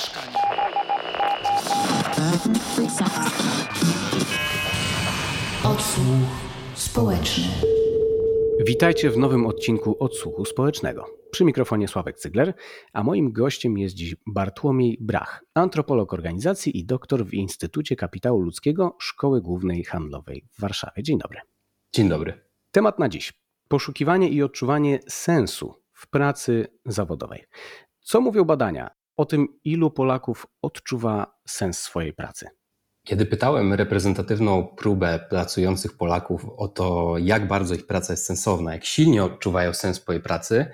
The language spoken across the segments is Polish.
mieszkania. Odsłuch społeczny. Witajcie w nowym odcinku Odsłuchu Społecznego. Przy mikrofonie Sławek Cygler, a moim gościem jest dziś Bartłomiej Brach, antropolog organizacji i doktor w Instytucie Kapitału Ludzkiego Szkoły Głównej Handlowej w Warszawie. Dzień dobry. Dzień dobry. Temat na dziś. Poszukiwanie i odczuwanie sensu w pracy zawodowej. Co mówią badania o tym, ilu Polaków odczuwa sens swojej pracy? Kiedy pytałem reprezentatywną próbę pracujących Polaków o to, jak bardzo ich praca jest sensowna, jak silnie odczuwają sens swojej pracy,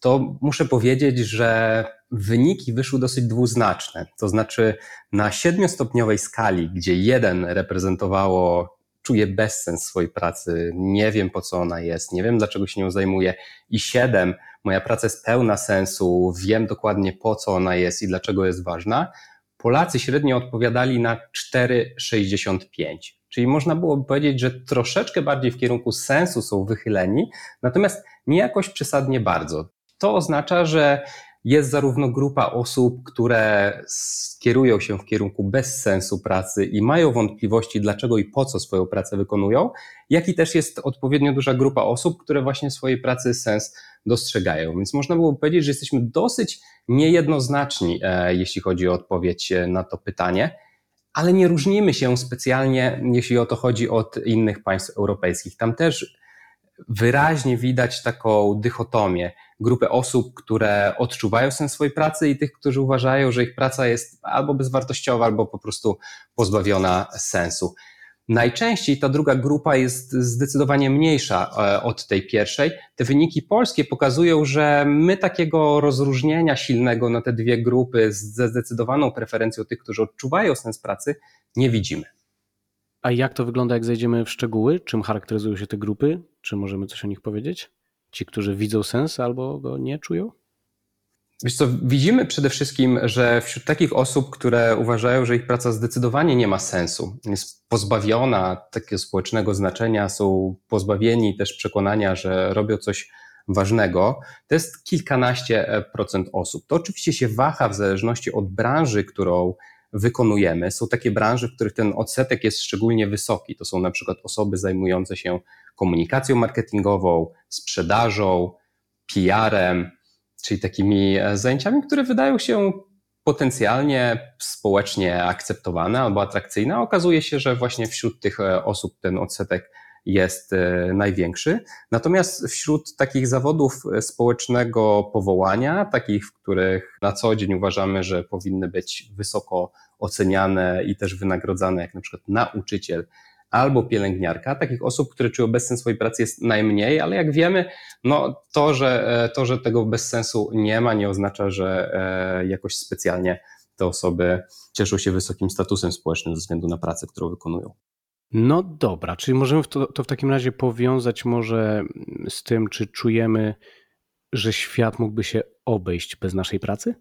to muszę powiedzieć, że wyniki wyszły dosyć dwuznaczne. To znaczy, na siedmiostopniowej skali, gdzie jeden reprezentowało czuję bezsens swojej pracy, nie wiem po co ona jest, nie wiem dlaczego się nią zajmuję, i siedem, moja praca jest pełna sensu, wiem dokładnie po co ona jest i dlaczego jest ważna, Polacy średnio odpowiadali na 4,65. Czyli można byłoby powiedzieć, że troszeczkę bardziej w kierunku sensu są wychyleni, natomiast nie jakoś przesadnie bardzo. To oznacza, że jest zarówno grupa osób, które skierują się w kierunku bez sensu pracy i mają wątpliwości, dlaczego i po co swoją pracę wykonują, jak i też jest odpowiednio duża grupa osób, które właśnie swojej pracy sens dostrzegają. Więc można było powiedzieć, że jesteśmy dosyć niejednoznaczni, e, jeśli chodzi o odpowiedź e, na to pytanie, ale nie różnimy się specjalnie, jeśli o to chodzi, od innych państw europejskich. Tam też wyraźnie widać taką dychotomię. Grupę osób, które odczuwają sens swojej pracy i tych, którzy uważają, że ich praca jest albo bezwartościowa, albo po prostu pozbawiona sensu. Najczęściej ta druga grupa jest zdecydowanie mniejsza e, od tej pierwszej. Te wyniki polskie pokazują, że my takiego rozróżnienia silnego na te dwie grupy ze zdecydowaną preferencją tych, którzy odczuwają sens pracy, nie widzimy. A jak to wygląda, jak zejdziemy w szczegóły? Czym charakteryzują się te grupy? Czy możemy coś o nich powiedzieć? Ci, którzy widzą sens albo go nie czują? Wiesz co, widzimy przede wszystkim, że wśród takich osób, które uważają, że ich praca zdecydowanie nie ma sensu, jest pozbawiona takiego społecznego znaczenia, są pozbawieni też przekonania, że robią coś ważnego, to jest kilkanaście procent osób. To oczywiście się waha w zależności od branży, którą wykonujemy. Są takie branże, w których ten odsetek jest szczególnie wysoki. To są na przykład osoby zajmujące się komunikacją marketingową, sprzedażą, PR-em, czyli takimi e, zajęciami, które wydają się potencjalnie społecznie akceptowane albo atrakcyjne, okazuje się, że właśnie wśród tych e, osób ten odsetek jest e, największy. Natomiast wśród takich zawodów społecznego powołania, takich, w których na co dzień uważamy, że powinny być wysoko oceniane i też wynagrodzane, jak na przykład nauczyciel albo pielęgniarka. Takich osób, które czują bezsens swojej pracy jest najmniej, ale jak wiemy, no to, że, e, to, że tego bezsensu nie ma, nie oznacza, że e, jakoś specjalnie te osoby cieszą się wysokim statusem społecznym ze względu na pracę, którą wykonują. No dobra, czyli możemy to, to w takim razie powiązać może z tym, czy czujemy, że świat mógłby się obejść bez naszej pracy?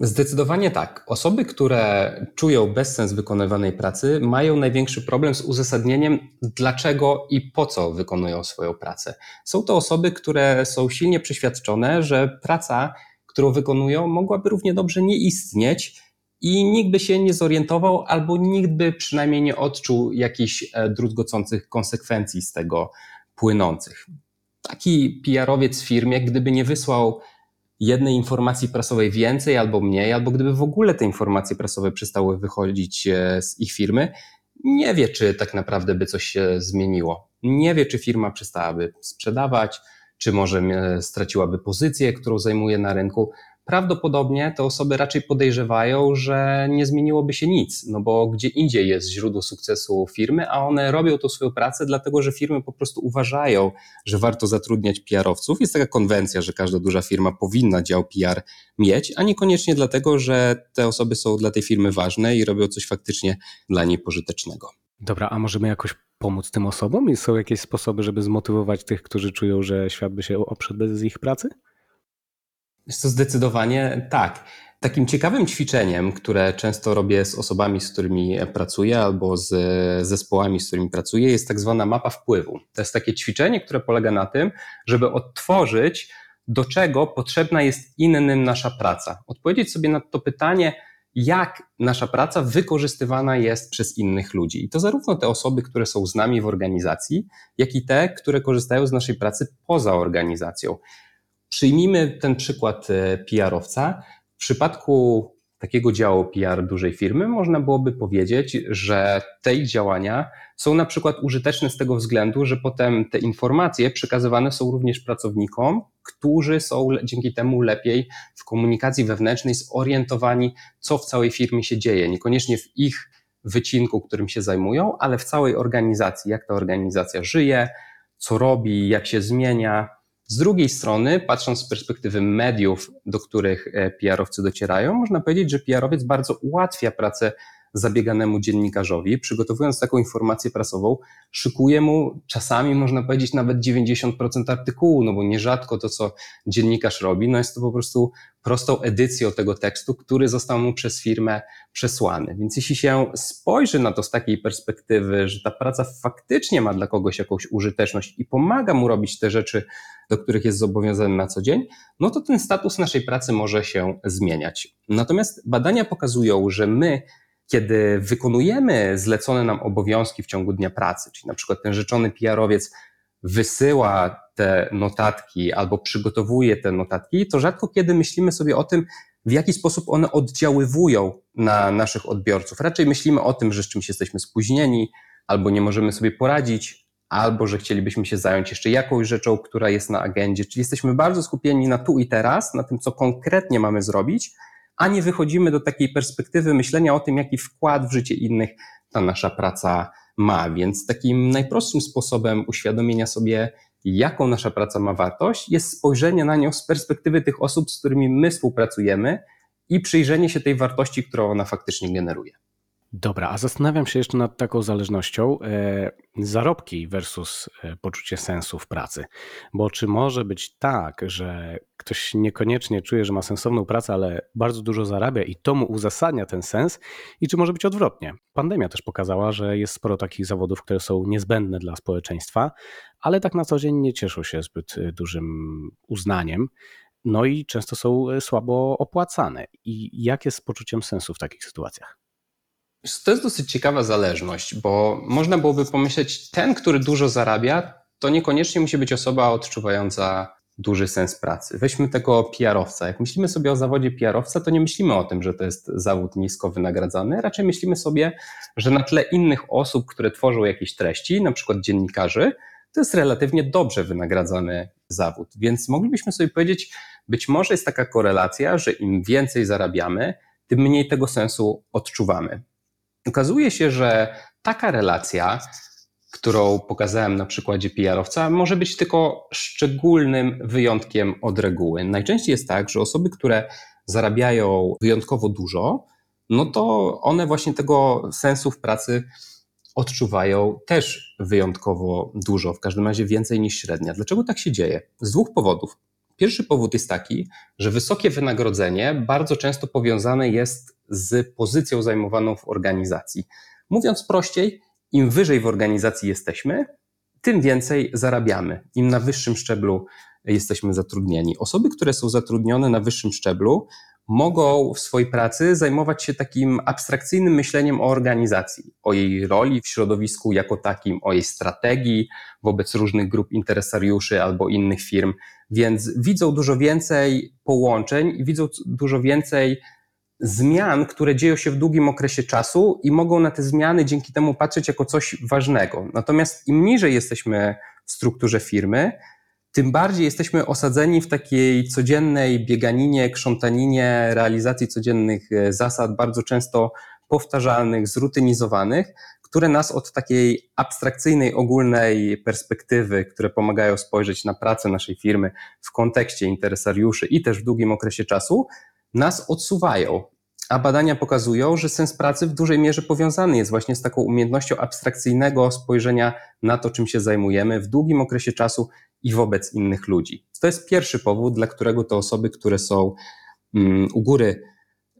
Zdecydowanie tak. Osoby, które czują bezsens wykonywanej pracy, mają największy problem z uzasadnieniem, dlaczego i po co wykonują swoją pracę. Są to osoby, które są silnie przeświadczone, że praca, którą wykonują, mogłaby równie dobrze nie istnieć i nikt by się nie zorientował, albo nikt by przynajmniej nie odczuł jakichś e, druzgocących konsekwencji z tego płynących. Taki PR-owiec w firmie, gdyby nie wysłał jednej informacji prasowej więcej albo mniej, albo gdyby w ogóle te informacje prasowe przestały wychodzić e, z ich firmy, nie wie, czy tak naprawdę by coś się zmieniło. Nie wie, czy firma przestałaby sprzedawać, czy może straciłaby pozycję, którą zajmuje na rynku prawdopodobnie te osoby raczej podejrzewają, że nie zmieniłoby się nic, no bo gdzie indziej jest źródło sukcesu firmy, a one robią tą swoją pracę, dlatego że firmy po prostu uważają, że warto zatrudniać PR-owców. Jest taka konwencja, że każda duża firma powinna dział PR mieć, a niekoniecznie dlatego, że te osoby są dla tej firmy ważne i robią coś faktycznie dla niej pożytecznego. Dobra, a możemy jakoś pomóc tym osobom? I są jakieś sposoby, żeby zmotywować tych, którzy czują, że świat by się oprzedł bez ich pracy? To zdecydowanie tak. Takim ciekawym ćwiczeniem, które często robię z osobami, z którymi pracuję, albo z zespołami, z którymi pracuję, jest tak zwana mapa wpływu. To jest takie ćwiczenie, które polega na tym, żeby odtworzyć do czego potrzebna jest innym nasza praca. Odpowiedzieć sobie na to pytanie, jak nasza praca wykorzystywana jest przez innych ludzi. I to zarówno te osoby, które są z nami w organizacji, jak i te, które korzystają z naszej pracy poza organizacją. Przyjmijmy ten przykład e, PR-owca. W przypadku takiego działu PR dużej firmy można byłoby powiedzieć, że te działania są na przykład użyteczne z tego względu, że potem te informacje przekazywane są również pracownikom, którzy są dzięki temu lepiej w komunikacji wewnętrznej zorientowani, co w całej firmie się dzieje. Niekoniecznie w ich wycinku, którym się zajmują, ale w całej organizacji, jak ta organizacja żyje, co robi, jak się zmienia. Z drugiej strony, patrząc z perspektywy mediów, do których e, PR-owcy docierają, można powiedzieć, że PR-owiec bardzo ułatwia pracę zabieganemu dziennikarzowi, przygotowując taką informację prasową, szykuje mu czasami, można powiedzieć, nawet 90% artykułu, no bo nierzadko to, co dziennikarz robi, no jest to po prostu prostą edycją tego tekstu, który został mu przez firmę przesłany. Więc jeśli się spojrzy na to z takiej perspektywy, że ta praca faktycznie ma dla kogoś jakąś użyteczność i pomaga mu robić te rzeczy, do których jest zobowiązany na co dzień, no to ten status naszej pracy może się zmieniać. Natomiast badania pokazują, że my kiedy wykonujemy zlecone nam obowiązki w ciągu dnia pracy, czyli na przykład ten rzeczony PR-owiec wysyła te notatki albo przygotowuje te notatki, to rzadko kiedy myślimy sobie o tym, w jaki sposób one oddziaływują na naszych odbiorców. Raczej myślimy o tym, że z czymś jesteśmy spóźnieni, albo nie możemy sobie poradzić, albo że chcielibyśmy się zająć jeszcze jakąś rzeczą, która jest na agendzie. Czyli jesteśmy bardzo skupieni na tu i teraz, na tym, co konkretnie mamy zrobić, a nie wychodzimy do takiej perspektywy myślenia o tym, jaki wkład w życie innych ta nasza praca ma. Więc takim najprostszym sposobem uświadomienia sobie, jaką nasza praca ma wartość, jest spojrzenie na nią z perspektywy tych osób, z którymi my współpracujemy i przyjrzenie się tej wartości, którą ona faktycznie generuje. Dobra, a zastanawiam się jeszcze nad taką zależnością e, zarobki versus e, poczucie sensu w pracy. Bo czy może być tak, że ktoś niekoniecznie czuje, że ma sensowną pracę, ale bardzo dużo zarabia i to mu uzasadnia ten sens? I czy może być odwrotnie? Pandemia też pokazała, że jest sporo takich zawodów, które są niezbędne dla społeczeństwa, ale tak na co dzień nie cieszą się zbyt e, dużym uznaniem. No i często są e, słabo opłacane. I jak jest z poczuciem sensu w takich sytuacjach? To jest dosyć ciekawa zależność, bo można byłoby pomyśleć, ten, który dużo zarabia, to niekoniecznie musi być osoba odczuwająca duży sens pracy. Weźmy tego PR-owca. Jak myślimy sobie o zawodzie PR-owca, to nie myślimy o tym, że to jest zawód nisko wynagradzany, raczej myślimy sobie, że na tle innych osób, które tworzą jakieś treści, na przykład dziennikarzy, to jest relatywnie dobrze wynagradzany zawód. Więc moglibyśmy sobie powiedzieć, być może jest taka korelacja, że im więcej zarabiamy, tym mniej tego sensu odczuwamy. Okazuje się, że taka relacja, którą pokazałem na przykładzie PR-owca, może być tylko szczególnym wyjątkiem od reguły. Najczęściej jest tak, że osoby, które zarabiają wyjątkowo dużo, no to one właśnie tego sensu w pracy odczuwają też wyjątkowo dużo, w każdym razie więcej niż średnia. Dlaczego tak się dzieje? Z dwóch powodów. Pierwszy powód jest taki, że wysokie wynagrodzenie bardzo często powiązane jest z pozycją zajmowaną w organizacji. Mówiąc prościej, im wyżej w organizacji jesteśmy, tym więcej zarabiamy. Im na wyższym szczeblu jesteśmy zatrudnieni. Osoby, które są zatrudnione na wyższym szczeblu, mogą w swojej pracy zajmować się takim abstrakcyjnym myśleniem o organizacji, o jej roli w środowisku jako takim, o jej strategii wobec różnych grup interesariuszy albo innych firm. Więc widzą dużo więcej połączeń i widzą dużo więcej zmian, które dzieją się w długim okresie czasu i mogą na te zmiany dzięki temu patrzeć jako coś ważnego. Natomiast im niżej jesteśmy w strukturze firmy, tym bardziej jesteśmy osadzeni w takiej codziennej bieganinie, krzątaninie, realizacji codziennych e, zasad, bardzo często powtarzalnych, zrutynizowanych, które nas od takiej abstrakcyjnej, ogólnej perspektywy, które pomagają spojrzeć na pracę naszej firmy w kontekście interesariuszy i też w długim okresie czasu, nas odsuwają. A badania pokazują, że sens pracy w dużej mierze powiązany jest właśnie z taką umiejętnością abstrakcyjnego spojrzenia na to, czym się zajmujemy w długim okresie czasu i wobec innych ludzi. To jest pierwszy powód, dla którego te osoby, które są mm, u góry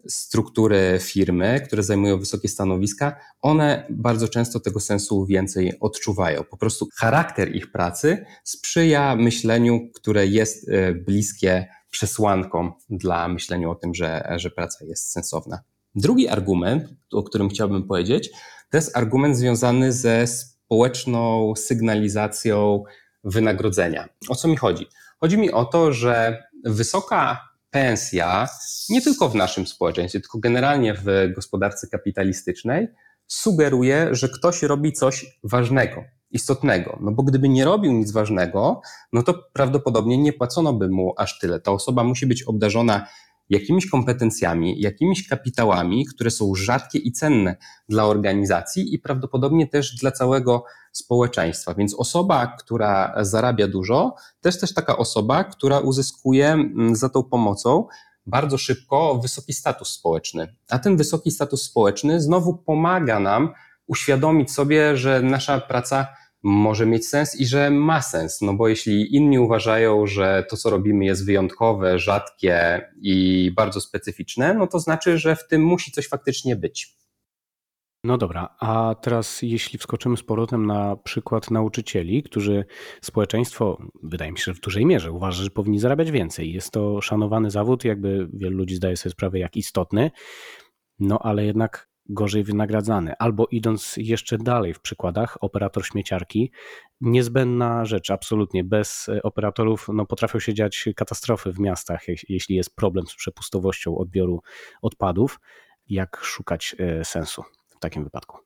struktury firmy, które zajmują wysokie stanowiska, one bardzo często tego sensu więcej odczuwają. Po prostu charakter ich pracy sprzyja myśleniu, które jest e, bliskie przesłankom dla myślenia o tym, że, że praca jest sensowna. Drugi argument, o którym chciałbym powiedzieć, to jest argument związany ze społeczną sygnalizacją wynagrodzenia. O co mi chodzi? Chodzi mi o to, że wysoka pensja, nie tylko w naszym społeczeństwie, tylko generalnie w gospodarce kapitalistycznej, sugeruje, że ktoś robi coś ważnego, istotnego. No bo gdyby nie robił nic ważnego, no to prawdopodobnie nie płacono by mu aż tyle. Ta osoba musi być obdarzona jakimiś kompetencjami, jakimiś kapitałami, które są rzadkie i cenne dla organizacji i prawdopodobnie też dla całego społeczeństwa. Więc osoba, która zarabia dużo, jest też taka osoba, która uzyskuje mm, za tą pomocą bardzo szybko wysoki status społeczny. A ten wysoki status społeczny znowu pomaga nam uświadomić sobie, że nasza praca może mieć sens i że ma sens. No bo jeśli inni uważają, że to, co robimy, jest wyjątkowe, rzadkie i bardzo specyficzne, no to znaczy, że w tym musi coś faktycznie być. No dobra, a teraz jeśli wskoczymy z powrotem na przykład nauczycieli, którzy społeczeństwo, wydaje mi się, że w dużej mierze uważa, że powinni zarabiać więcej. Jest to szanowany zawód, jakby wielu ludzi zdaje sobie sprawę, jak istotny, no ale jednak gorzej wynagradzany. Albo idąc jeszcze dalej w przykładach, operator śmieciarki, niezbędna rzecz, absolutnie. Bez operatorów no, potrafią się dziać katastrofy w miastach, jeśli jest problem z przepustowością odbioru odpadów. Jak szukać e, sensu w takim wypadku?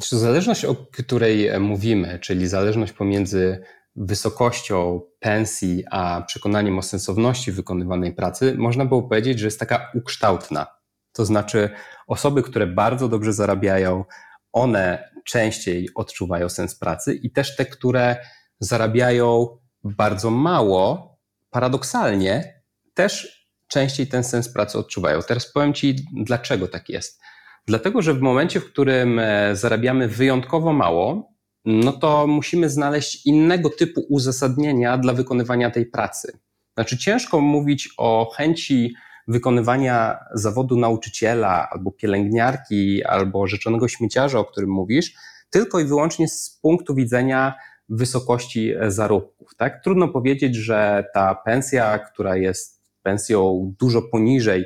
Zależność, o której mówimy, czyli zależność pomiędzy wysokością pensji a przekonaniem o sensowności wykonywanej pracy, można było powiedzieć, że jest taka ukształtna. To znaczy, osoby, które bardzo dobrze zarabiają, one częściej odczuwają sens pracy i też te, które zarabiają bardzo mało, paradoksalnie też częściej ten sens pracy odczuwają. Teraz powiem Ci, dlaczego tak jest. Dlatego, że w momencie, w którym e, zarabiamy wyjątkowo mało, no to musimy znaleźć innego typu uzasadnienia dla wykonywania tej pracy. Znaczy, ciężko mówić o chęci wykonywania zawodu nauczyciela albo pielęgniarki, albo rzeczonego śmieciarza, o którym mówisz, tylko i wyłącznie z punktu widzenia wysokości zarobków. Tak? Trudno powiedzieć, że ta pensja, która jest pensją dużo poniżej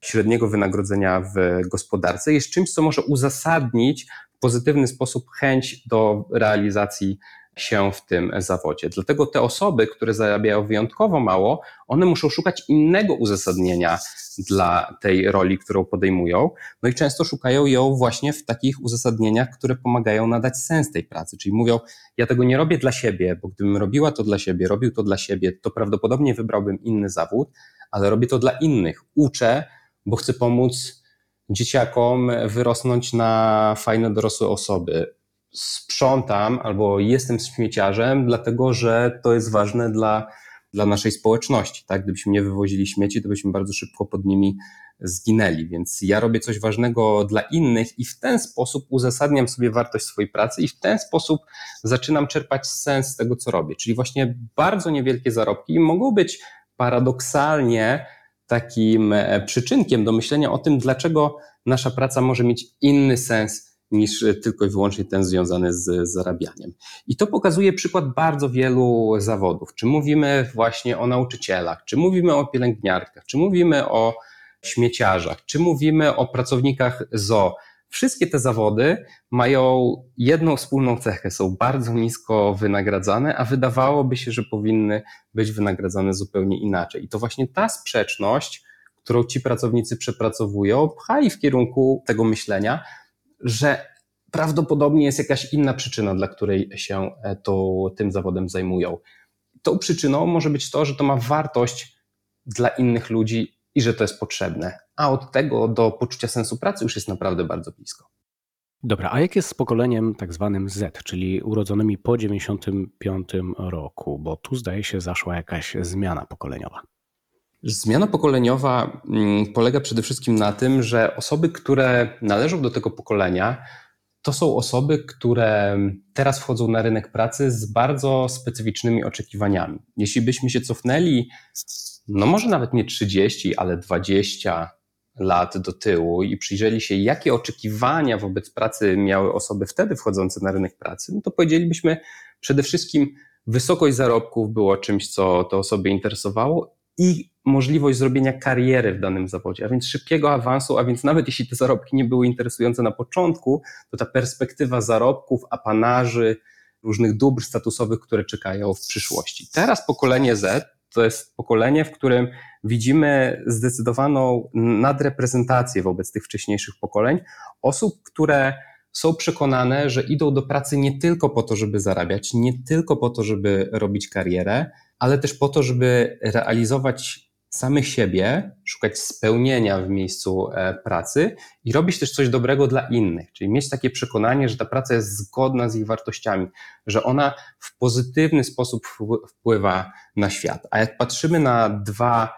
średniego wynagrodzenia w gospodarce, jest czymś, co może uzasadnić w pozytywny sposób chęć do realizacji się w tym zawodzie. Dlatego te osoby, które zarabiają wyjątkowo mało, one muszą szukać innego uzasadnienia dla tej roli, którą podejmują. No i często szukają ją właśnie w takich uzasadnieniach, które pomagają nadać sens tej pracy. Czyli mówią, ja tego nie robię dla siebie, bo gdybym robiła to dla siebie, robił to dla siebie, to prawdopodobnie wybrałbym inny zawód, ale robię to dla innych. Uczę, bo chcę pomóc dzieciakom wyrosnąć na fajne dorosłe osoby sprzątam albo jestem śmieciarzem, dlatego że to jest ważne dla, dla naszej społeczności. Tak? Gdybyśmy nie wywozili śmieci, to byśmy bardzo szybko pod nimi zginęli. Więc ja robię coś ważnego dla innych i w ten sposób uzasadniam sobie wartość swojej pracy i w ten sposób zaczynam czerpać sens z tego, co robię. Czyli właśnie bardzo niewielkie zarobki mogą być paradoksalnie takim e, przyczynkiem do myślenia o tym, dlaczego nasza praca może mieć inny sens niż tylko i wyłącznie ten związany z zarabianiem. I to pokazuje przykład bardzo wielu zawodów. Czy mówimy właśnie o nauczycielach, czy mówimy o pielęgniarkach, czy mówimy o śmieciarzach, czy mówimy o pracownikach ZO. Wszystkie te zawody mają jedną wspólną cechę, są bardzo nisko wynagradzane, a wydawałoby się, że powinny być wynagradzane zupełnie inaczej. I to właśnie ta sprzeczność, którą ci pracownicy przepracowują, pcha w kierunku tego myślenia, że prawdopodobnie jest jakaś inna przyczyna, dla której się e, to, tym zawodem zajmują. Tą przyczyną może być to, że to ma wartość dla innych ludzi i że to jest potrzebne. A od tego do poczucia sensu pracy już jest naprawdę bardzo blisko. Dobra, a jak jest z pokoleniem tak zwanym Z, czyli urodzonymi po 95 roku? Bo tu zdaje się zaszła jakaś zmiana pokoleniowa. Zmiana pokoleniowa mm, polega przede wszystkim na tym, że osoby, które należą do tego pokolenia, to są osoby, które teraz wchodzą na rynek pracy z bardzo specyficznymi oczekiwaniami. Jeśli byśmy się cofnęli, no może nawet nie 30, ale 20, lat do tyłu i przyjrzeli się, jakie oczekiwania wobec pracy miały osoby wtedy wchodzące na rynek pracy, no to powiedzielibyśmy przede wszystkim wysokość zarobków było czymś, co te osoby interesowało i możliwość zrobienia kariery w danym zawodzie, a więc szybkiego awansu, a więc nawet jeśli te zarobki nie były interesujące na początku, to ta perspektywa zarobków, apanaży, różnych dóbr statusowych, które czekają w przyszłości. Teraz pokolenie Z to jest pokolenie, w którym widzimy zdecydowaną nadreprezentację wobec tych wcześniejszych pokoleń osób, które są przekonane, że idą do pracy nie tylko po to, żeby zarabiać, nie tylko po to, żeby robić karierę, ale też po to, żeby realizować samych siebie, szukać spełnienia w miejscu e, pracy i robić też coś dobrego dla innych, czyli mieć takie przekonanie, że ta praca jest zgodna z ich wartościami, że ona w pozytywny sposób wpływa na świat. A jak patrzymy na dwa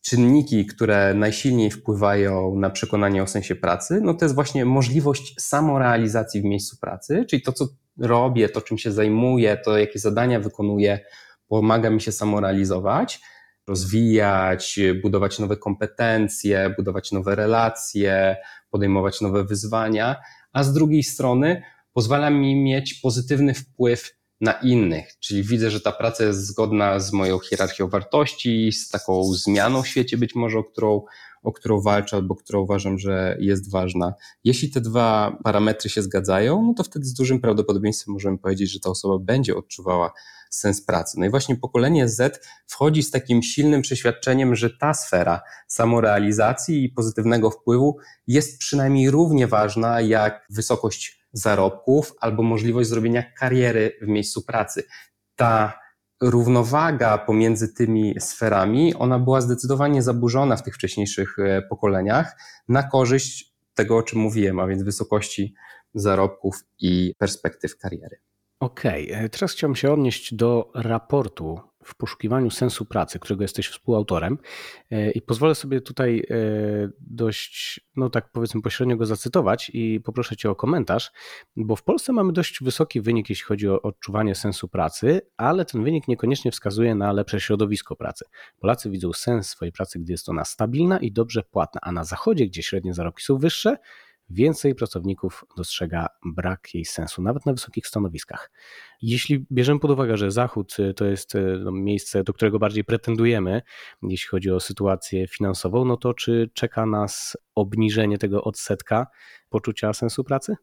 czynniki, które najsilniej wpływają na przekonanie o sensie pracy, no to jest właśnie możliwość samorealizacji w miejscu pracy, czyli to, co robię, to czym się zajmuję, to jakie zadania wykonuję, pomaga mi się samorealizować, rozwijać, budować nowe kompetencje, budować nowe relacje, podejmować nowe wyzwania, a z drugiej strony pozwala mi mieć pozytywny wpływ na innych, czyli widzę, że ta praca jest zgodna z moją hierarchią wartości, z taką zmianą w świecie być może, o którą, o którą walczę albo którą uważam, że jest ważna. Jeśli te dwa parametry się zgadzają, no to wtedy z dużym prawdopodobieństwem możemy powiedzieć, że ta osoba będzie odczuwała sens pracy. No i właśnie pokolenie Z wchodzi z takim silnym przeświadczeniem, że ta sfera samorealizacji i pozytywnego wpływu jest przynajmniej równie ważna jak wysokość zarobków albo możliwość zrobienia kariery w miejscu pracy. Ta równowaga pomiędzy tymi sferami, ona była zdecydowanie zaburzona w tych wcześniejszych e, pokoleniach na korzyść tego, o czym mówiłem, a więc wysokości zarobków i perspektyw kariery. Okej. E, teraz chciałbym się odnieść do raportu w poszukiwaniu sensu pracy, którego jesteś współautorem e, i pozwolę sobie tutaj e, dość, no tak powiedzmy pośrednio go zacytować i poproszę Cię o komentarz, bo w Polsce mamy dość wysoki wynik, jeśli chodzi o odczuwanie sensu pracy, ale ten wynik niekoniecznie wskazuje na lepsze środowisko pracy. Polacy widzą sens swojej pracy, gdy jest ona stabilna i dobrze płatna, a na zachodzie, gdzie średnie zarobki są wyższe, więcej pracowników dostrzega brak jej sensu, nawet na wysokich stanowiskach. Jeśli bierzemy pod uwagę, że Zachód y, to jest y, no, miejsce, do którego bardziej pretendujemy, jeśli chodzi o sytuację finansową, no to czy czeka nas obniżenie tego odsetka poczucia sensu pracy?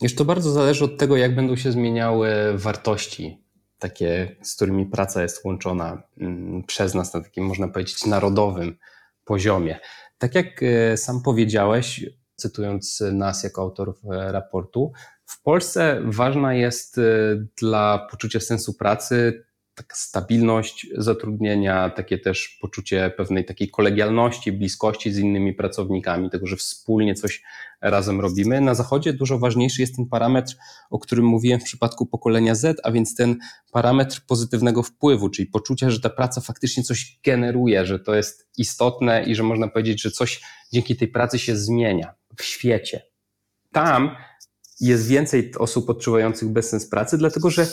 Już to bardzo zależy od tego, jak będą się zmieniały wartości, takie, z którymi praca jest łączona mm, przez nas na takim, można powiedzieć, narodowym poziomie. Tak jak y, sam powiedziałeś, cytując nas jako autorów e, raportu. W Polsce ważna jest e, dla poczucia sensu pracy taka stabilność zatrudnienia, takie też poczucie pewnej takiej kolegialności, bliskości z innymi pracownikami, tego, że wspólnie coś razem robimy. Na Zachodzie dużo ważniejszy jest ten parametr, o którym mówiłem w przypadku pokolenia Z, a więc ten parametr pozytywnego wpływu, czyli poczucia, że ta praca faktycznie coś generuje, że to jest istotne i że można powiedzieć, że coś dzięki tej pracy się zmienia w świecie. Tam jest więcej osób odczuwających bezsens pracy, dlatego że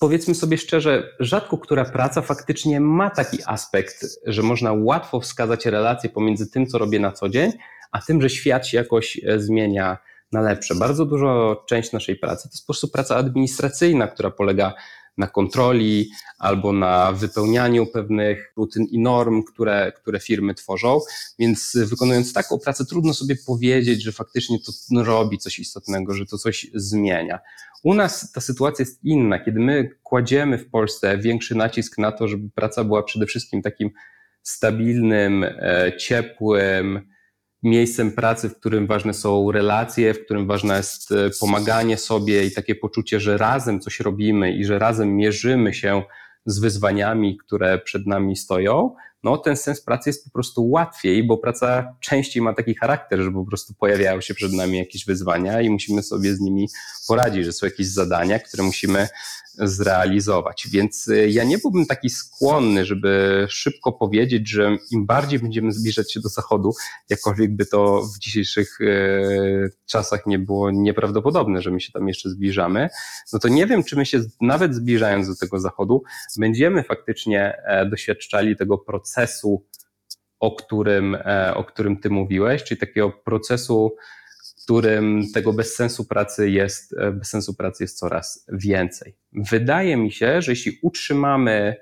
powiedzmy sobie szczerze, rzadko która praca faktycznie ma taki aspekt, że można łatwo wskazać relację pomiędzy tym, co robię na co dzień, a tym, że świat się jakoś e, zmienia na lepsze. Bardzo dużo część naszej pracy to jest po prostu praca administracyjna, która polega na kontroli albo na wypełnianiu pewnych rutyn i norm, które, które firmy tworzą. Więc wykonując taką pracę, trudno sobie powiedzieć, że faktycznie to robi coś istotnego, że to coś zmienia. U nas ta sytuacja jest inna, kiedy my kładziemy w Polsce większy nacisk na to, żeby praca była przede wszystkim takim stabilnym, e, ciepłym, miejscem pracy, w którym ważne są relacje, w którym ważne jest e, pomaganie sobie i takie poczucie, że razem coś robimy i że razem mierzymy się z wyzwaniami, które przed nami stoją, no ten sens pracy jest po prostu łatwiej, bo praca częściej ma taki charakter, że po prostu pojawiają się przed nami jakieś wyzwania i musimy sobie z nimi poradzić, że są jakieś zadania, które musimy zrealizować. Więc y, ja nie byłbym taki skłonny, żeby szybko powiedzieć, że im bardziej będziemy zbliżać się do Zachodu, jakkolwiek by to w dzisiejszych y, czasach nie było nieprawdopodobne, że my się tam jeszcze zbliżamy, no to nie wiem, czy my się nawet zbliżając do tego Zachodu, będziemy faktycznie e, doświadczali tego procesu o którym, e, o którym ty mówiłeś, czyli takiego procesu, w którym tego bezsensu pracy jest, e, bezsensu pracy jest coraz więcej. Wydaje mi się, że jeśli utrzymamy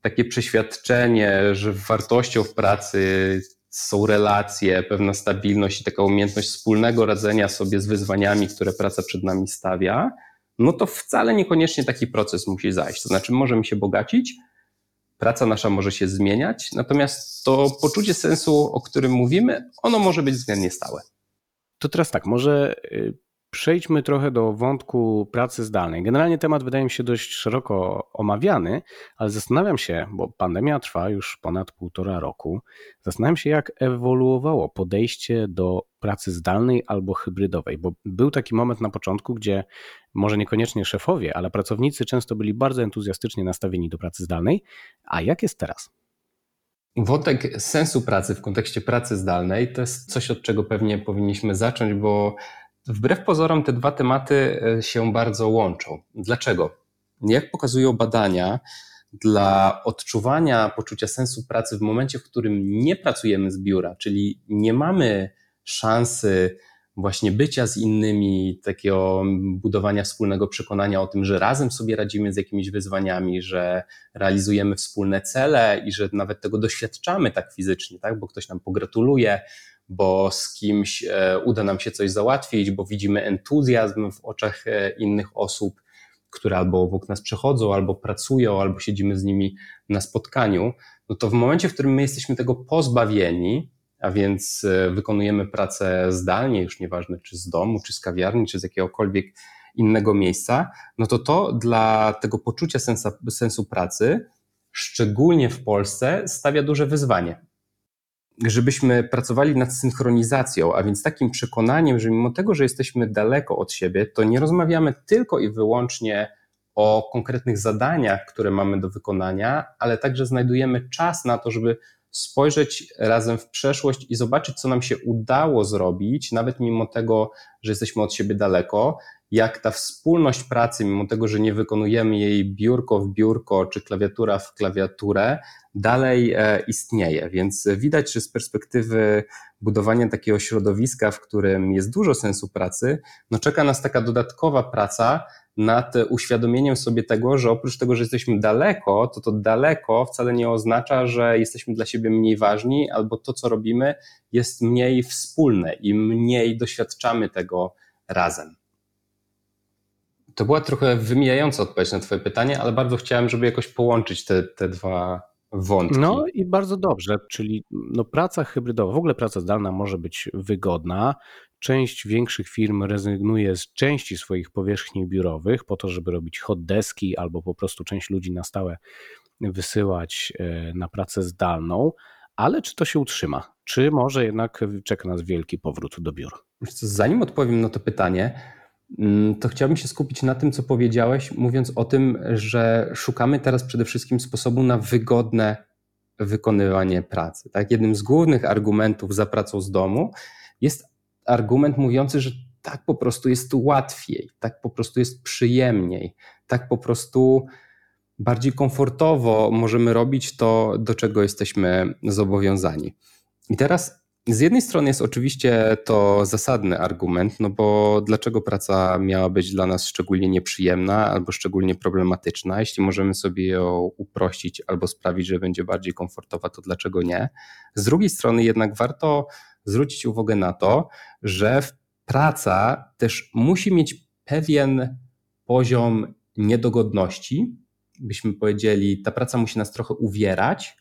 takie przeświadczenie, że wartością w pracy są relacje, pewna stabilność i taka umiejętność wspólnego radzenia sobie z wyzwaniami, które praca przed nami stawia, no to wcale niekoniecznie taki proces musi zajść. To znaczy, możemy się bogacić, praca nasza może się zmieniać, natomiast to poczucie sensu, o którym mówimy, ono może być względnie stałe. To teraz tak, może y, Przejdźmy trochę do wątku pracy zdalnej. Generalnie temat wydaje mi się dość szeroko omawiany, ale zastanawiam się, bo pandemia trwa już ponad półtora roku, zastanawiam się, jak ewoluowało podejście do pracy zdalnej albo hybrydowej, bo był taki moment na początku, gdzie może niekoniecznie szefowie, ale pracownicy często byli bardzo entuzjastycznie nastawieni do pracy zdalnej. A jak jest teraz? Wątek sensu pracy w kontekście pracy zdalnej to jest coś, od czego pewnie powinniśmy zacząć, bo Wbrew pozorom te dwa tematy e, się bardzo łączą. Dlaczego? Jak pokazują badania, dla odczuwania poczucia sensu pracy w momencie, w którym nie pracujemy z biura, czyli nie mamy szansy właśnie bycia z innymi, takiego budowania wspólnego przekonania o tym, że razem sobie radzimy z jakimiś wyzwaniami, że realizujemy wspólne cele i że nawet tego doświadczamy tak fizycznie, tak? bo ktoś nam pogratuluje, bo z kimś e, uda nam się coś załatwić, bo widzimy entuzjazm w oczach e, innych osób, które albo obok nas przechodzą, albo pracują, albo siedzimy z nimi na spotkaniu, no to w momencie, w którym my jesteśmy tego pozbawieni, a więc e, wykonujemy pracę zdalnie, już nieważne czy z domu, czy z kawiarni, czy z jakiegokolwiek innego miejsca, no to to dla tego poczucia sensa, sensu pracy, szczególnie w Polsce, stawia duże wyzwanie żebyśmy pracowali nad synchronizacją, a więc takim przekonaniem, że mimo tego, że jesteśmy daleko od siebie, to nie rozmawiamy tylko i wyłącznie o konkretnych zadaniach, które mamy do wykonania, ale także znajdujemy czas na to, żeby spojrzeć razem w przeszłość i zobaczyć, co nam się udało zrobić, nawet mimo tego, że jesteśmy od siebie daleko, jak ta wspólność pracy, mimo tego, że nie wykonujemy jej biurko w biurko czy klawiatura w klawiaturę, dalej e, istnieje. Więc widać, że z perspektywy budowania takiego środowiska, w którym jest dużo sensu pracy, no czeka nas taka dodatkowa praca nad uświadomieniem sobie tego, że oprócz tego, że jesteśmy daleko, to to daleko wcale nie oznacza, że jesteśmy dla siebie mniej ważni albo to, co robimy, jest mniej wspólne i mniej doświadczamy tego razem. To była trochę wymijająca odpowiedź na Twoje pytanie, ale bardzo chciałem, żeby jakoś połączyć te, te dwa wątki. No i bardzo dobrze, czyli no praca hybrydowa, w ogóle praca zdalna może być wygodna. Część większych firm rezygnuje z części swoich powierzchni biurowych po to, żeby robić hot deski albo po prostu część ludzi na stałe wysyłać e, na pracę zdalną, ale czy to się utrzyma? Czy może jednak czeka nas wielki powrót do biur? Zanim odpowiem na to pytanie, to chciałbym się skupić na tym, co powiedziałeś, mówiąc o tym, że szukamy teraz przede wszystkim sposobu na wygodne wykonywanie pracy. Tak? Jednym z głównych argumentów za pracą z domu jest argument mówiący, że tak po prostu jest łatwiej, tak po prostu jest przyjemniej, tak po prostu bardziej komfortowo możemy robić to, do czego jesteśmy zobowiązani. I teraz z jednej strony jest oczywiście to zasadny argument, no bo dlaczego praca miała być dla nas szczególnie nieprzyjemna albo szczególnie problematyczna? Jeśli możemy sobie ją uprościć albo sprawić, że będzie bardziej komfortowa, to dlaczego nie? Z drugiej strony jednak warto zwrócić uwagę na to, że praca też musi mieć pewien poziom niedogodności. Byśmy powiedzieli, ta praca musi nas trochę uwierać,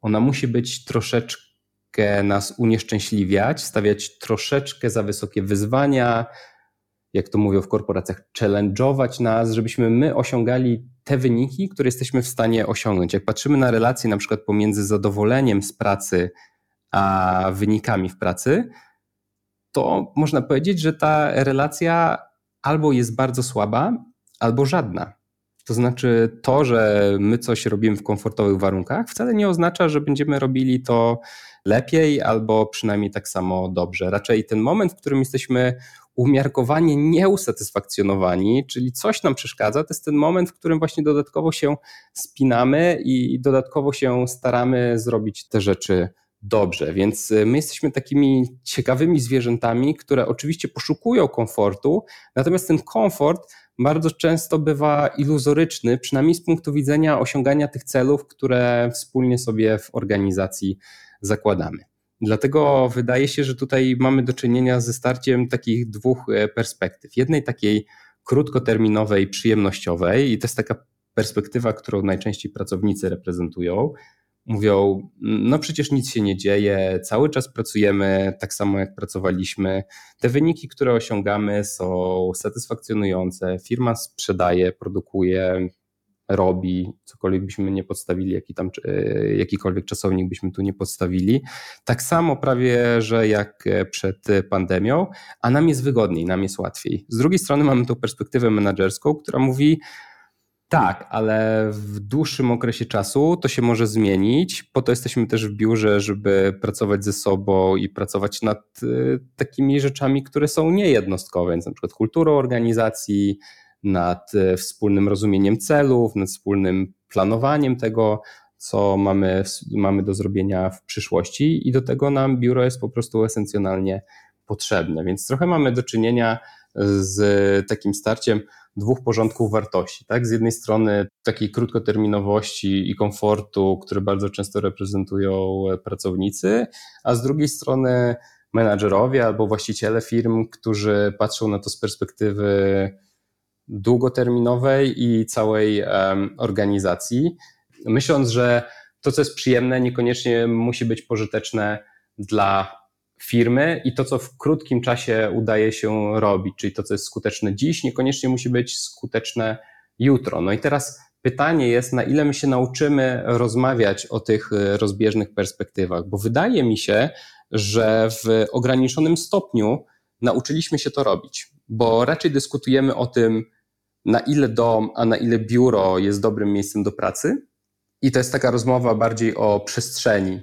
ona musi być troszeczkę nas unieszczęśliwiać, stawiać troszeczkę za wysokie wyzwania, jak to mówią w korporacjach, challenge'ować nas, żebyśmy my osiągali te wyniki, które jesteśmy w stanie osiągnąć. Jak patrzymy na relacje na przykład pomiędzy zadowoleniem z pracy a wynikami w pracy, to można powiedzieć, że ta relacja albo jest bardzo słaba, albo żadna. To znaczy, to, że my coś robimy w komfortowych warunkach, wcale nie oznacza, że będziemy robili to lepiej albo przynajmniej tak samo dobrze. Raczej ten moment, w którym jesteśmy umiarkowanie nieusatysfakcjonowani, czyli coś nam przeszkadza, to jest ten moment, w którym właśnie dodatkowo się spinamy i dodatkowo się staramy zrobić te rzeczy dobrze. Więc my jesteśmy takimi ciekawymi zwierzętami, które oczywiście poszukują komfortu, natomiast ten komfort bardzo często bywa iluzoryczny, przynajmniej z punktu widzenia osiągania tych celów, które wspólnie sobie w organizacji zakładamy. Dlatego wydaje się, że tutaj mamy do czynienia ze starciem takich dwóch e, perspektyw. Jednej takiej krótkoterminowej, przyjemnościowej, i to jest taka perspektywa, którą najczęściej pracownicy reprezentują. Mówią, no przecież nic się nie dzieje, cały czas pracujemy tak samo jak pracowaliśmy. Te wyniki, które osiągamy są satysfakcjonujące, firma sprzedaje, produkuje, robi, cokolwiek byśmy nie podstawili, jaki tam, e, jakikolwiek czasownik byśmy tu nie podstawili. Tak samo prawie, że jak przed pandemią, a nam jest wygodniej, nam jest łatwiej. Z drugiej strony mamy tą perspektywę menedżerską, która mówi, tak, ale w dłuższym okresie czasu to się może zmienić. Po to jesteśmy też w biurze, żeby pracować ze sobą i pracować nad e, takimi rzeczami, które są niejednostkowe, więc na przykład kulturą organizacji, nad e, wspólnym rozumieniem celów, nad wspólnym planowaniem tego, co mamy, mamy do zrobienia w przyszłości, i do tego nam biuro jest po prostu esencjonalnie potrzebne. Więc trochę mamy do czynienia z takim starciem dwóch porządków wartości. Tak? Z jednej strony takiej krótkoterminowości i komfortu, które bardzo często reprezentują pracownicy, a z drugiej strony menadżerowie albo właściciele firm, którzy patrzą na to z perspektywy długoterminowej i całej organizacji, myśląc, że to, co jest przyjemne, niekoniecznie musi być pożyteczne dla firmy i to, co w krótkim czasie udaje się robić, czyli to, co jest skuteczne dziś, niekoniecznie musi być skuteczne jutro. No i teraz pytanie jest, na ile my się nauczymy rozmawiać o tych e, rozbieżnych perspektywach, bo wydaje mi się, że w ograniczonym stopniu nauczyliśmy się to robić, bo raczej dyskutujemy o tym, na ile dom, a na ile biuro jest dobrym miejscem do pracy. I to jest taka rozmowa bardziej o przestrzeni.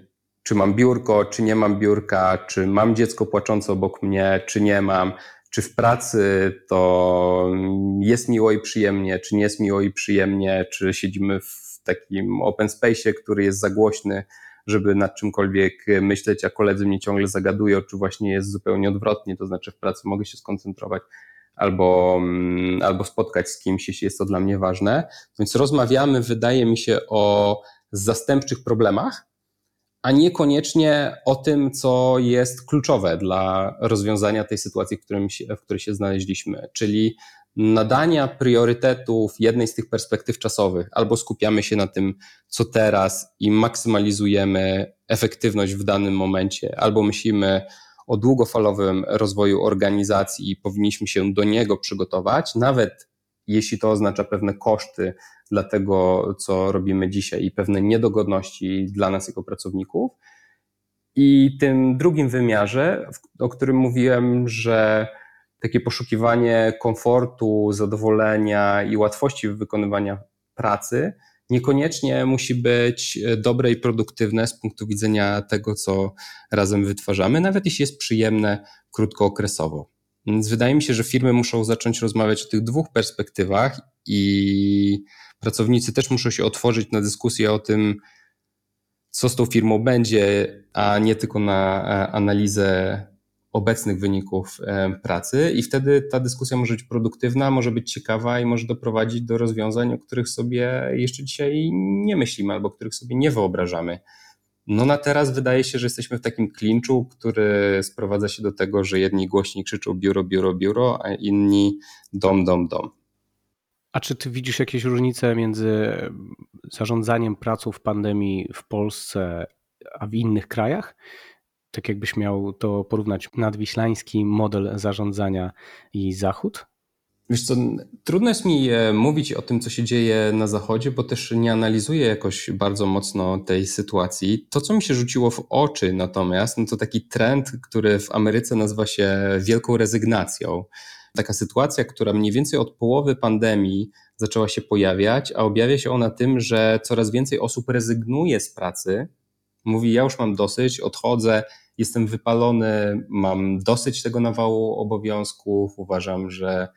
Czy mam biurko, czy nie mam biurka, czy mam dziecko płaczące obok mnie, czy nie mam, czy w pracy to jest miło i przyjemnie, czy nie jest miło i przyjemnie, czy siedzimy w takim open space, który jest za głośny, żeby nad czymkolwiek myśleć, a koledzy mnie ciągle zagadują, czy właśnie jest zupełnie odwrotnie, to znaczy w pracy mogę się skoncentrować albo, mm, albo spotkać z kimś, jeśli jest to dla mnie ważne. Więc rozmawiamy, wydaje mi się, o zastępczych problemach, a niekoniecznie o tym, co jest kluczowe dla rozwiązania tej sytuacji, w, którym się, w której się znaleźliśmy, czyli nadania priorytetów jednej z tych perspektyw czasowych, albo skupiamy się na tym, co teraz i maksymalizujemy efektywność w danym momencie, albo myślimy, o długofalowym rozwoju organizacji i powinniśmy się do niego przygotować, nawet jeśli to oznacza pewne koszty dla tego, co robimy dzisiaj i pewne niedogodności dla nas jako pracowników. I tym drugim wymiarze, o którym mówiłem, że takie poszukiwanie komfortu, zadowolenia i łatwości wykonywania pracy niekoniecznie musi być dobre i produktywne z punktu widzenia tego, co razem wytwarzamy, nawet jeśli jest przyjemne krótkookresowo. Więc wydaje mi się, że firmy muszą zacząć rozmawiać o tych dwóch perspektywach i pracownicy też muszą się otworzyć na dyskusję o tym, co z tą firmą będzie, a nie tylko na e, analizę obecnych wyników e, pracy i wtedy ta dyskusja może być produktywna, może być ciekawa i może doprowadzić do rozwiązań, o których sobie jeszcze dzisiaj nie myślimy albo których sobie nie wyobrażamy. No na teraz wydaje się, że jesteśmy w takim klinczu, który sprowadza się do tego, że jedni głośniej krzyczą biuro, biuro, biuro, a inni dom, dom, dom. A czy ty widzisz jakieś różnice między zarządzaniem pracą w pandemii w Polsce a w innych krajach? tak jakbyś miał to porównać nadwiślański model zarządzania i Zachód? Wiesz co, trudno jest mi e, mówić o tym, co się dzieje na Zachodzie, bo też nie analizuję jakoś bardzo mocno tej sytuacji. To, co mi się rzuciło w oczy natomiast, no to taki trend, który w Ameryce nazywa się wielką rezygnacją. taka sytuacja, która mniej więcej od połowy pandemii zaczęła się pojawiać, a objawia się ona tym, że coraz więcej osób rezygnuje z pracy, mówi: Ja już mam dosyć, odchodzę, jestem wypalony, mam dosyć tego nawału obowiązków, uważam, że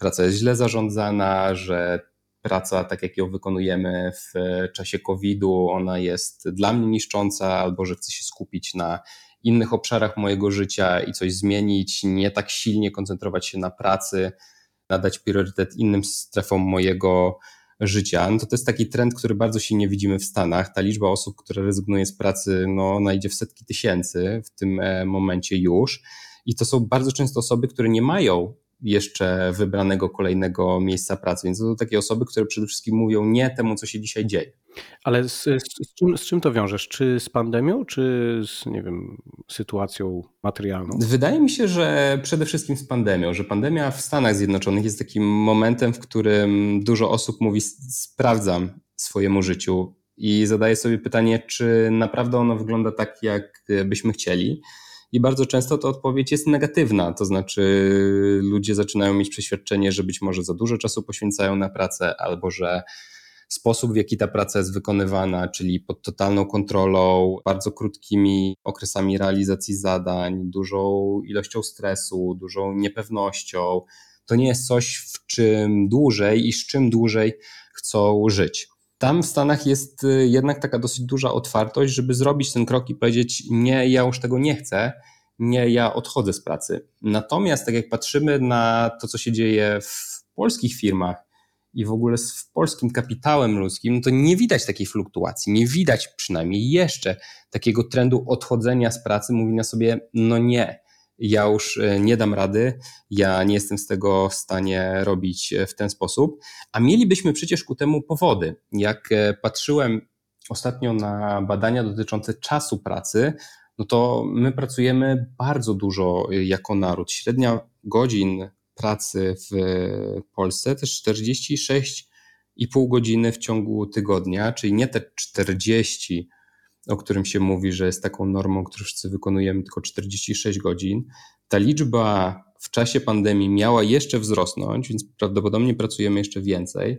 praca jest źle zarządzana, że praca, tak jak ją wykonujemy w czasie COVID-u, ona jest dla mnie niszcząca, albo że chcę się skupić na innych obszarach mojego życia i coś zmienić, nie tak silnie koncentrować się na pracy, nadać priorytet innym strefom mojego życia, no to to jest taki trend, który bardzo silnie widzimy w Stanach. Ta liczba osób, które rezygnuje z pracy, no ona idzie w setki tysięcy w tym e, momencie już. I to są bardzo często osoby, które nie mają jeszcze wybranego kolejnego miejsca pracy. Więc to są takie osoby, które przede wszystkim mówią nie temu, co się dzisiaj dzieje. Ale z, z, z, czym, z czym to wiążesz? Czy z pandemią, czy z, nie wiem, sytuacją materialną? Wydaje mi się, że przede wszystkim z pandemią, że pandemia w Stanach Zjednoczonych jest takim momentem, w którym dużo osób mówi sprawdzam swojemu życiu i zadaje sobie pytanie, czy naprawdę ono wygląda tak, jak byśmy chcieli. I bardzo często to odpowiedź jest negatywna, to znaczy ludzie zaczynają mieć przeświadczenie, że być może za dużo czasu poświęcają na pracę, albo że sposób, w jaki ta praca jest wykonywana, czyli pod totalną kontrolą, bardzo krótkimi okresami realizacji zadań, dużą ilością stresu, dużą niepewnością, to nie jest coś, w czym dłużej i z czym dłużej chcą żyć. Tam w Stanach jest y, jednak taka dosyć duża otwartość, żeby zrobić ten krok i powiedzieć: Nie, ja już tego nie chcę, nie, ja odchodzę z pracy. Natomiast, tak jak patrzymy na to, co się dzieje w polskich firmach i w ogóle z polskim kapitałem ludzkim, no to nie widać takiej fluktuacji, nie widać przynajmniej jeszcze takiego trendu odchodzenia z pracy, mówienia sobie: No nie, ja już e, nie dam rady, ja nie jestem z tego w stanie robić e, w ten sposób. A mielibyśmy przecież ku temu powody. Jak e, patrzyłem ostatnio na badania dotyczące czasu pracy, no to my pracujemy bardzo dużo jako naród. Średnia godzin pracy w Polsce to 46,5 godziny w ciągu tygodnia, czyli nie te 40 o którym się mówi, że jest taką normą, którą wszyscy wykonujemy tylko 46 godzin. Ta liczba w czasie pandemii miała jeszcze wzrosnąć, więc prawdopodobnie pracujemy jeszcze więcej.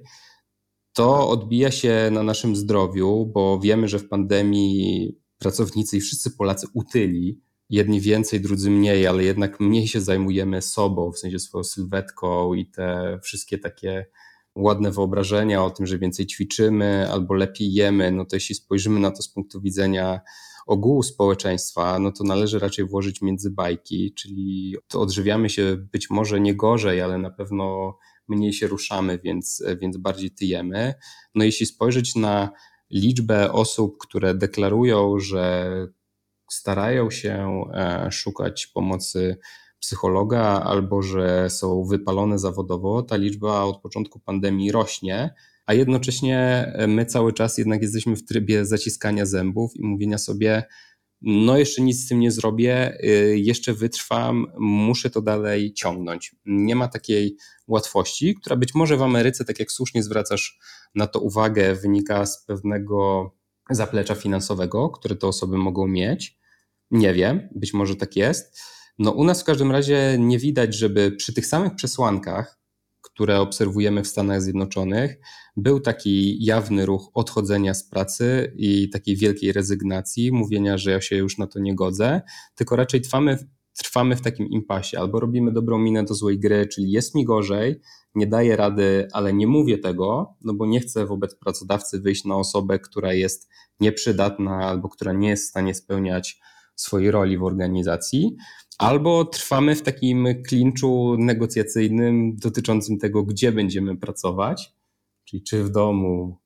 To odbija się na naszym zdrowiu, bo wiemy, że w pandemii pracownicy i wszyscy Polacy utyli. Jedni więcej, drudzy mniej, ale jednak mniej się zajmujemy sobą, w sensie swoją sylwetką i te wszystkie takie ładne wyobrażenia o tym, że więcej ćwiczymy albo lepiej jemy, no to jeśli spojrzymy na to z punktu widzenia ogółu społeczeństwa, no to należy raczej włożyć między bajki, czyli to odżywiamy się być może nie gorzej, ale na pewno mniej się ruszamy, więc, więc bardziej tyjemy. No jeśli spojrzeć na liczbę osób, które deklarują, że starają się e, szukać pomocy psychologa albo że są wypalone zawodowo, ta liczba od początku pandemii rośnie, a jednocześnie my cały czas jednak jesteśmy w trybie zaciskania zębów i mówienia sobie, no jeszcze nic z tym nie zrobię, y, jeszcze wytrwam, muszę to dalej ciągnąć. Nie ma takiej łatwości, która być może w Ameryce, tak jak słusznie zwracasz na to uwagę, wynika z pewnego zaplecza finansowego, które te osoby mogą mieć. Nie wiem, być może tak jest no u nas w każdym razie nie widać, żeby przy tych samych przesłankach, które obserwujemy w Stanach Zjednoczonych, był taki jawny ruch odchodzenia z pracy i takiej wielkiej rezygnacji, mówienia, że ja się już na to nie godzę, tylko raczej trwamy, trwamy w takim impasie, albo robimy dobrą minę do złej gry, czyli jest mi gorzej, nie daję rady, ale nie mówię tego, no bo nie chcę wobec pracodawcy wyjść na osobę, która jest nieprzydatna albo która nie jest w stanie spełniać swojej roli w organizacji, albo trwamy w takim klinczu negocjacyjnym dotyczącym tego, gdzie będziemy pracować, czyli czy w domu,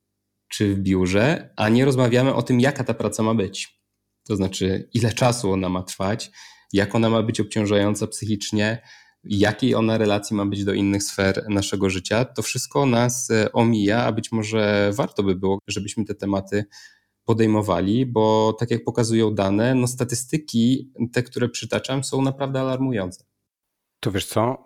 czy w biurze, a nie rozmawiamy o tym, jaka ta praca ma być. To znaczy, ile czasu ona ma trwać, jak ona ma być obciążająca psychicznie, jakiej ona relacji ma być do innych sfer naszego życia. To wszystko nas e, omija, a być może warto by było, żebyśmy te tematy podejmowali, bo tak jak pokazują dane, no statystyki, te, które przytaczam, są naprawdę alarmujące. To wiesz co?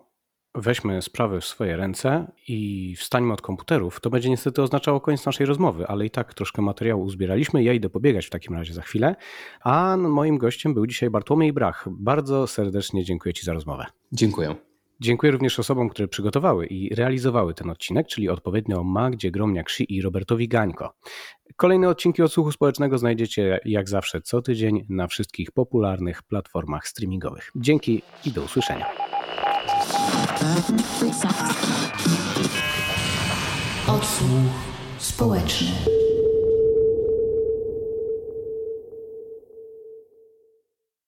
Weźmy sprawy w swoje ręce i wstańmy od komputerów. To będzie niestety oznaczało koniec naszej rozmowy, ale i tak troszkę materiału uzbieraliśmy. Ja idę pobiegać w takim razie za chwilę. A moim gościem był dzisiaj Bartłomiej Brach. Bardzo serdecznie dziękuję Ci za rozmowę. Dziękuję. Dziękuję również osobom, które przygotowały i realizowały ten odcinek, czyli odpowiednio Magdzie Gromniak-Szy i Robertowi Gańko. Kolejne odcinki odsłuchu społecznego znajdziecie jak zawsze co tydzień na wszystkich popularnych platformach streamingowych. Dzięki i do usłyszenia. Odsłuch społeczny.